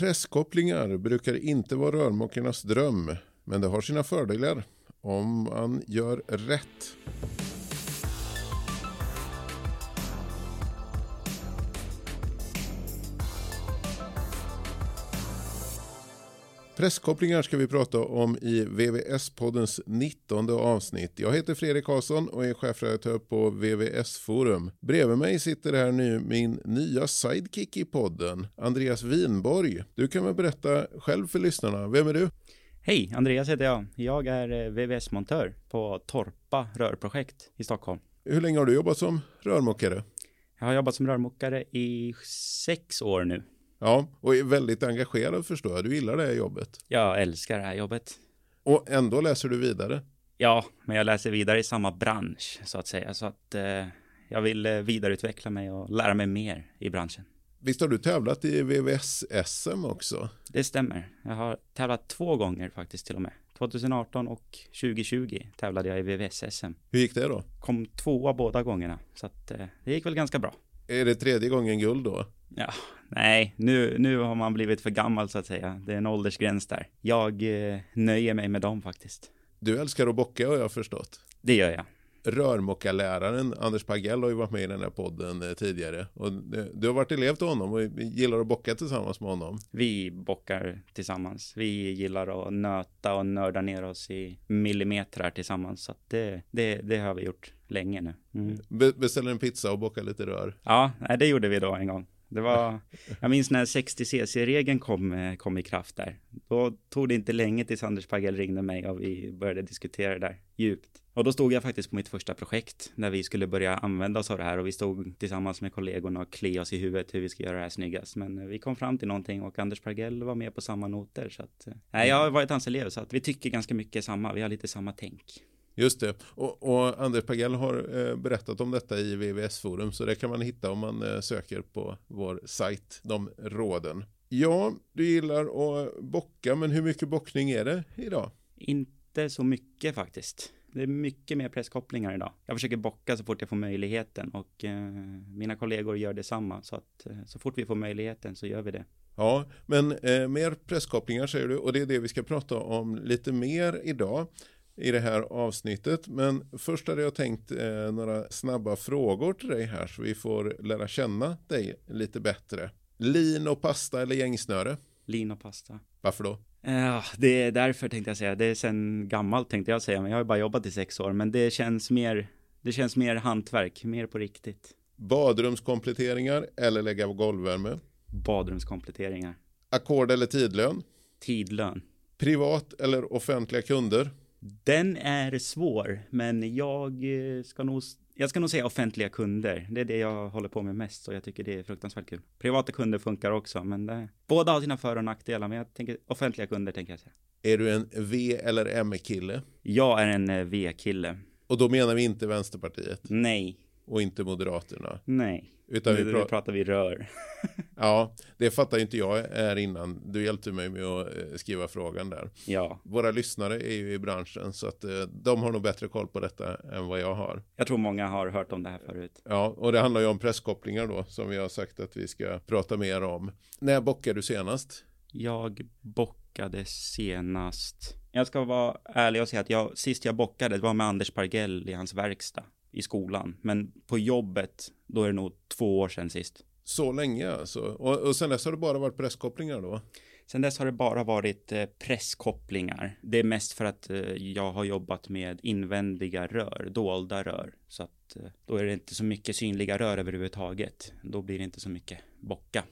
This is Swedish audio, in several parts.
Presskopplingar brukar inte vara rörmokarnas dröm, men det har sina fördelar om man gör rätt. Presskopplingar ska vi prata om i VVS-poddens 19 avsnitt. Jag heter Fredrik Karlsson och är chefredaktör på VVS Forum. Bredvid mig sitter här nu min nya sidekick i podden, Andreas Winborg. Du kan väl berätta själv för lyssnarna, vem är du? Hej, Andreas heter jag. Jag är eh, VVS-montör på Torpa rörprojekt i Stockholm. Hur länge har du jobbat som rörmokare? Jag har jobbat som rörmokare i sex år nu. Ja, och är väldigt engagerad förstår jag. Du gillar det här jobbet. Jag älskar det här jobbet. Och ändå läser du vidare. Ja, men jag läser vidare i samma bransch så att säga. Så att eh, jag vill eh, vidareutveckla mig och lära mig mer i branschen. Visst har du tävlat i VVS-SM också? Det stämmer. Jag har tävlat två gånger faktiskt till och med. 2018 och 2020 tävlade jag i VVS-SM. Hur gick det då? Kom tvåa båda gångerna. Så att eh, det gick väl ganska bra. Är det tredje gången guld då? Ja, nej, nu, nu har man blivit för gammal så att säga. Det är en åldersgräns där. Jag eh, nöjer mig med dem faktiskt. Du älskar att bocka har jag förstått. Det gör jag. Rörmokarläraren Anders Pagell har ju varit med i den här podden eh, tidigare. Och du har varit elev till honom och gillar att bocka tillsammans med honom. Vi bockar tillsammans. Vi gillar att nöta och nörda ner oss i millimeter tillsammans. Så det, det, det har vi gjort länge nu. Mm. Be beställer en pizza och bockar lite rör. Ja, det gjorde vi då en gång. Det var, jag minns när 60 cc-regeln kom, eh, kom i kraft där. Då tog det inte länge tills Anders Pagell ringde mig och vi började diskutera det där djupt. Och då stod jag faktiskt på mitt första projekt när vi skulle börja använda oss av det här och vi stod tillsammans med kollegorna och kli oss i huvudet hur vi ska göra det här snyggast. Men eh, vi kom fram till någonting och Anders Pagell var med på samma noter så att, eh, nej, jag har varit hans elev så att vi tycker ganska mycket samma, vi har lite samma tänk. Just det. Och, och Anders Pagell har eh, berättat om detta i VVS-forum så det kan man hitta om man eh, söker på vår sajt, de råden. Ja, du gillar att bocka, men hur mycket bockning är det idag? Inte så mycket faktiskt. Det är mycket mer presskopplingar idag. Jag försöker bocka så fort jag får möjligheten och eh, mina kollegor gör detsamma. Så att eh, så fort vi får möjligheten så gör vi det. Ja, men eh, mer presskopplingar säger du och det är det vi ska prata om lite mer idag i det här avsnittet. Men först hade jag tänkt eh, några snabba frågor till dig här så vi får lära känna dig lite bättre. Lin och pasta eller gängsnöre? Lin och pasta. Varför då? Ja, det är därför tänkte jag säga. Det är sen gammalt tänkte jag säga, men jag har bara jobbat i sex år. Men det känns mer, det känns mer hantverk, mer på riktigt. Badrumskompletteringar eller lägga golvvärme? Badrumskompletteringar. Ackord eller tidlön? Tidlön. Privat eller offentliga kunder? Den är svår, men jag eh, ska nog jag ska nog säga offentliga kunder. Det är det jag håller på med mest och jag tycker det är fruktansvärt kul. Privata kunder funkar också, men det, båda har sina för och nackdelar. Men jag tänker offentliga kunder tänker jag säga. Är du en V eller M-kille? Jag är en eh, V-kille. Och då menar vi inte Vänsterpartiet? Nej. Och inte Moderaterna? Nej. Utan nu, vi pra pratar vi rör. ja, det fattar inte jag är innan. Du hjälpte mig med att eh, skriva frågan där. Ja. Våra lyssnare är ju i branschen så att eh, de har nog bättre koll på detta än vad jag har. Jag tror många har hört om det här förut. Ja, och det handlar ju om presskopplingar då som vi har sagt att vi ska prata mer om. När bockade du senast? Jag bockade senast. Jag ska vara ärlig och säga att jag, sist jag bockade det var med Anders Pargell i hans verkstad i skolan. Men på jobbet, då är det nog två år sedan sist. Så länge alltså? Och, och sen dess har det bara varit presskopplingar då? Sen dess har det bara varit eh, presskopplingar. Det är mest för att eh, jag har jobbat med invändiga rör, dolda rör. Så att eh, då är det inte så mycket synliga rör överhuvudtaget. Då blir det inte så mycket bocka.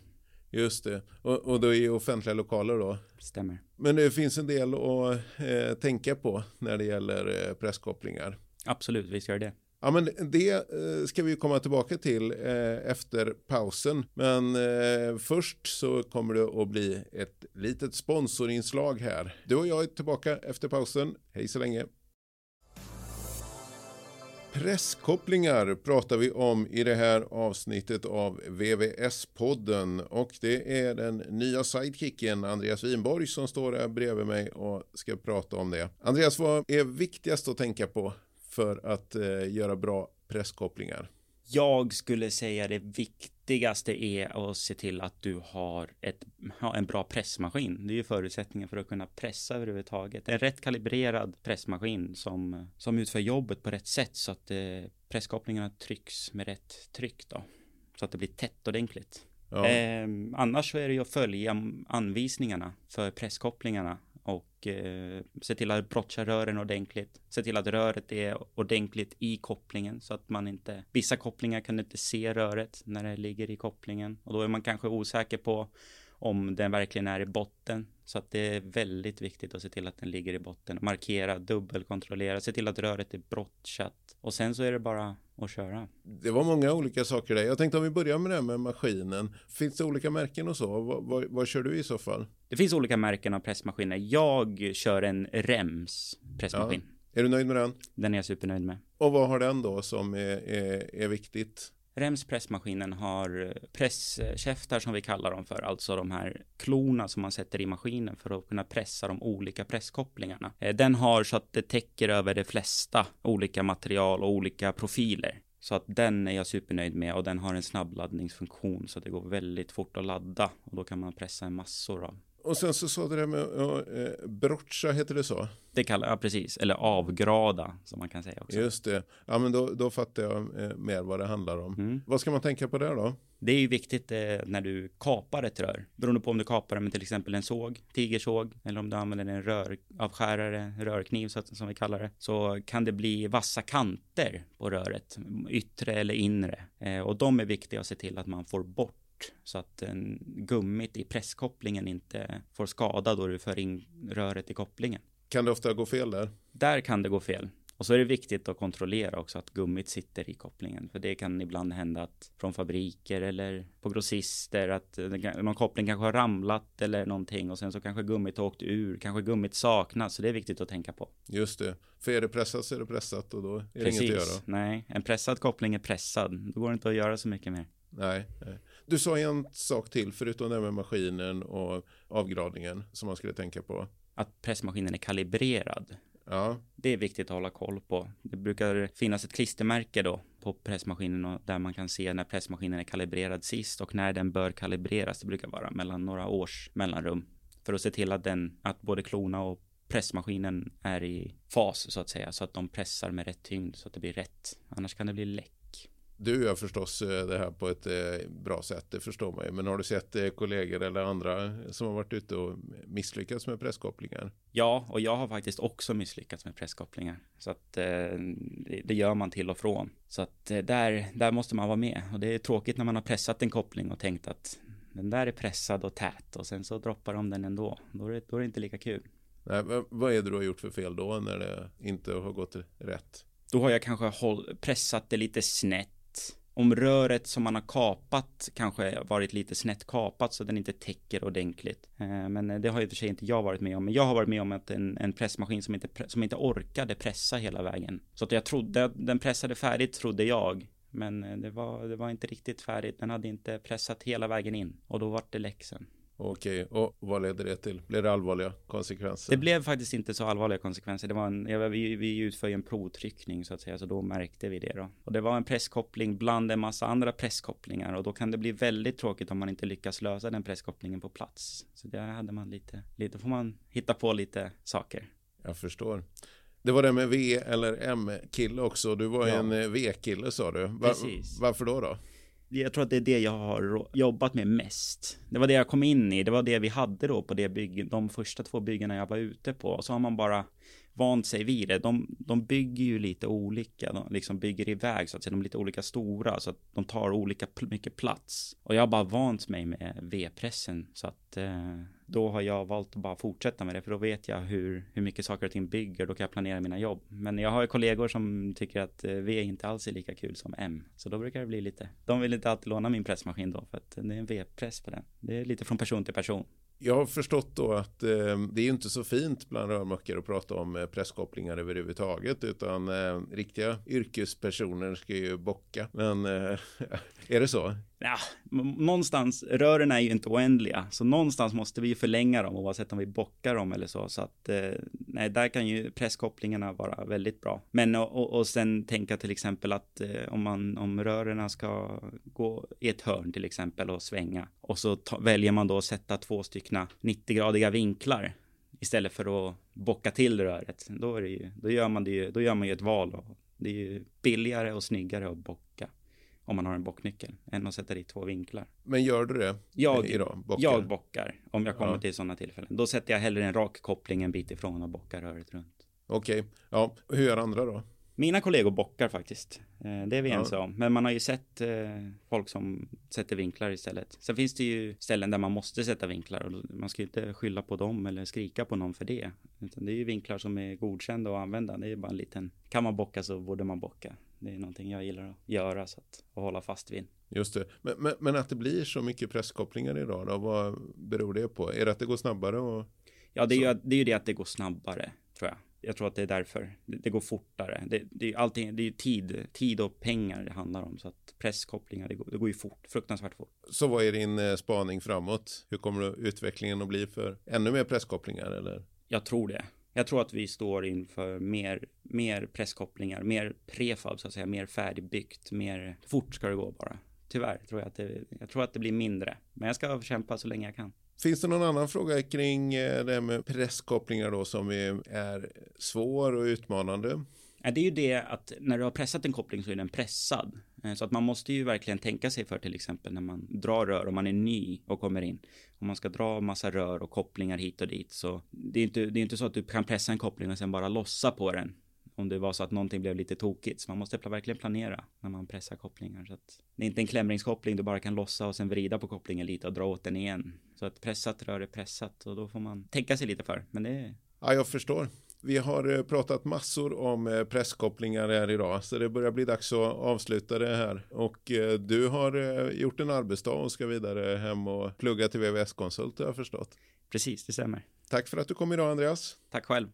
Just det. Och, och då i offentliga lokaler då? Stämmer. Men det finns en del att eh, tänka på när det gäller presskopplingar. Absolut, vi ska göra det. Ja, men det eh, ska vi komma tillbaka till eh, efter pausen. Men eh, först så kommer det att bli ett litet sponsorinslag här. Du och jag är tillbaka efter pausen. Hej så länge. Presskopplingar pratar vi om i det här avsnittet av VVS-podden och det är den nya sidekicken Andreas Winborg som står här bredvid mig och ska prata om det. Andreas, vad är viktigast att tänka på för att eh, göra bra presskopplingar? Jag skulle säga det viktigaste är att se till att du har ett, ha en bra pressmaskin. Det är ju förutsättningen för att kunna pressa överhuvudtaget. En rätt kalibrerad pressmaskin som, som utför jobbet på rätt sätt så att eh, presskopplingarna trycks med rätt tryck då. Så att det blir tätt ordentligt. Ja. Eh, annars så är det ju att följa anvisningarna för presskopplingarna och eh, se till att brotcha rören ordentligt. Se till att röret är ordentligt i kopplingen så att man inte, vissa kopplingar kan inte se röret när det ligger i kopplingen och då är man kanske osäker på om den verkligen är i botten. Så att det är väldigt viktigt att se till att den ligger i botten. Markera, dubbelkontrollera, se till att röret är brottchat. Och sen så är det bara att köra. Det var många olika saker där. Jag tänkte om vi börjar med det här med maskinen. Finns det olika märken och så? Vad, vad, vad kör du i så fall? Det finns olika märken av pressmaskiner. Jag kör en REMS pressmaskin. Ja. Är du nöjd med den? Den är jag supernöjd med. Och vad har den då som är, är, är viktigt? Rems pressmaskinen har eh, presskäftar som vi kallar dem för, alltså de här klorna som man sätter i maskinen för att kunna pressa de olika presskopplingarna. Eh, den har så att det täcker över de flesta olika material och olika profiler. Så att den är jag supernöjd med och den har en snabbladdningsfunktion så att det går väldigt fort att ladda och då kan man pressa en massor av och sen så sa du det med ja, eh, broccia, heter det så? Det kallar jag precis, eller avgrada som man kan säga också. Just det, ja men då, då fattar jag eh, mer vad det handlar om. Mm. Vad ska man tänka på där då? Det är ju viktigt eh, när du kapar ett rör, beroende på om du kapar det med till exempel en såg, tigersåg, eller om du använder en röravskärare, rörkniv så, som vi kallar det, så kan det bli vassa kanter på röret, yttre eller inre. Eh, och de är viktiga att se till att man får bort så att en gummit i presskopplingen inte får skada då du för in röret i kopplingen. Kan det ofta gå fel där? Där kan det gå fel. Och så är det viktigt att kontrollera också att gummit sitter i kopplingen. För det kan ibland hända att från fabriker eller på grossister att någon koppling kanske har ramlat eller någonting och sen så kanske gummit har åkt ur, kanske gummit saknas. Så det är viktigt att tänka på. Just det. För är det pressat så är det pressat och då är det Precis. inget att göra. Nej, en pressad koppling är pressad. Då går det inte att göra så mycket mer. Nej, nej. Du sa en sak till förutom det med maskinen och avgradningen som man skulle tänka på. Att pressmaskinen är kalibrerad. Ja. Det är viktigt att hålla koll på. Det brukar finnas ett klistermärke då på pressmaskinen och där man kan se när pressmaskinen är kalibrerad sist och när den bör kalibreras. Det brukar vara mellan några års mellanrum för att se till att den, att både klona och pressmaskinen är i fas så att säga så att de pressar med rätt tyngd så att det blir rätt. Annars kan det bli läck du gör förstås eh, det här på ett eh, bra sätt, det förstår man ju. Men har du sett eh, kollegor eller andra som har varit ute och misslyckats med presskopplingar? Ja, och jag har faktiskt också misslyckats med presskopplingar. Så att det gör man till och från. Så att där, där måste man vara med. Och det är tråkigt när man har pressat en koppling och tänkt att den där är pressad och tät och sen så droppar de den ändå. Då är det, då är det inte lika kul. Nej, vad är det du har gjort för fel då när det inte har gått rätt? Då har jag kanske pressat det lite snett om röret som man har kapat kanske varit lite snett kapat så den inte täcker ordentligt. Eh, men det har i och för sig inte jag varit med om. Men jag har varit med om att en, en pressmaskin som inte, som inte orkade pressa hela vägen. Så att jag trodde, att den pressade färdigt trodde jag. Men eh, det var, det var inte riktigt färdigt. Den hade inte pressat hela vägen in. Och då var det läxen. Okej, och vad ledde det till? Blev det allvarliga konsekvenser? Det blev faktiskt inte så allvarliga konsekvenser. Det var en, vi, vi utför ju en provtryckning så att säga, så då märkte vi det då. Och det var en presskoppling bland en massa andra presskopplingar och då kan det bli väldigt tråkigt om man inte lyckas lösa den presskopplingen på plats. Så där hade man lite, lite får man hitta på lite saker. Jag förstår. Det var det med V eller M-kille också. Du var ja. en eh, V-kille sa du. Var, Precis. Varför då då? Jag tror att det är det jag har jobbat med mest. Det var det jag kom in i. Det var det vi hade då på det bygg, de första två byggena jag var ute på. Och så har man bara vant sig vid det. De, de bygger ju lite olika, de liksom bygger iväg så att säga. De är lite olika stora så att de tar olika mycket plats. Och jag har bara vant mig med V-pressen så att eh, då har jag valt att bara fortsätta med det för då vet jag hur, hur mycket saker och ting bygger. Då kan jag planera mina jobb. Men jag har ju kollegor som tycker att eh, V inte alls är lika kul som M. Så då brukar det bli lite. De vill inte alltid låna min pressmaskin då för att det är en V-press på den. Det är lite från person till person jag har förstått då att eh, det är inte så fint bland rörmokare att prata om eh, presskopplingar överhuvudtaget utan eh, riktiga yrkespersoner ska ju bocka. Men eh, är det så? Ja, någonstans, rören är ju inte oändliga, så någonstans måste vi förlänga dem oavsett om vi bockar dem eller så. Så att, eh, nej, där kan ju presskopplingarna vara väldigt bra. Men och, och, sen tänka till exempel att eh, om man om rörerna ska gå i ett hörn till exempel och svänga och så ta, väljer man då att sätta två styckna 90-gradiga vinklar istället för att bocka till röret. Då, är det ju, då, gör man det ju, då gör man ju ett val och det är ju billigare och snyggare att bocka om man har en bocknyckel än att sätta dit två vinklar. Men gör du det Jag, idag? Bockar? jag bockar om jag kommer Ja. till sådana tillfällen. Då sätter jag hellre en rak koppling en bit ifrån och bockar röret runt. Okej, ja. Hur gör andra då? Mina kollegor bockar faktiskt. Eh, Det är vi Ja. ense om. Men man har ju sett eh, folk som sätter vinklar istället. Sen finns det ju ställen där man måste sätta vinklar och man ska ju inte skylla på dem eller skrika på någon för det. Utan det är ju vinklar som är godkända att använda. Det är ju bara en liten, kan man bocka så borde man bocka. Det är någonting jag gillar att göra så att, och hålla fast vid. Just det. Men, men, men att det blir så mycket presskopplingar idag då, vad beror det på? Är det att det går snabbare och Ja, det är, ju, det är ju det att det går snabbare, tror jag. Jag tror att det är därför. Det, det går fortare. Det, det allting, det är ju tid, tid och pengar det handlar om. Så att presskopplingar, det går, det går ju fort, fruktansvärt fort. Så vad är din eh, spaning framåt? Hur kommer utvecklingen att bli för ännu mer presskopplingar eller? Jag tror det. Jag tror att vi står inför mer, mer presskopplingar, mer prefab så att säga, mer färdigbyggt, mer fort ska det gå bara. Tyvärr tror jag att det, jag tror att det blir mindre. Men jag ska kämpa så länge jag kan. Finns det någon annan fråga kring eh, det här med presskopplingar då som är, svår och utmanande? Det är ju det att när du har pressat en koppling så är den pressad. Eh, så att man måste ju verkligen tänka sig för till exempel när man drar rör, om man är ny och kommer in. Om man ska dra massa rör och kopplingar hit och dit så det är inte, det är inte så att du kan pressa en koppling och sen bara lossa på den. Om det var så att någonting blev lite tokigt. Så man måste verkligen planera när man pressar kopplingar. Så att det är inte en klämringskoppling du bara kan lossa och sen vrida på kopplingen lite och dra åt den igen. Så att pressat rör är pressat och då får man tänka sig lite för. Men det är Ja, jag förstår. Vi har eh, pratat massor om eh, presskopplingar här idag, så det börjar bli dags att avsluta det här. Och eh, du har gjort en arbetsdag och ska vidare hem och plugga till VVS-konsult, har jag förstått. precis, det stämmer. Tack för att du kom idag, Andreas. Tack själv.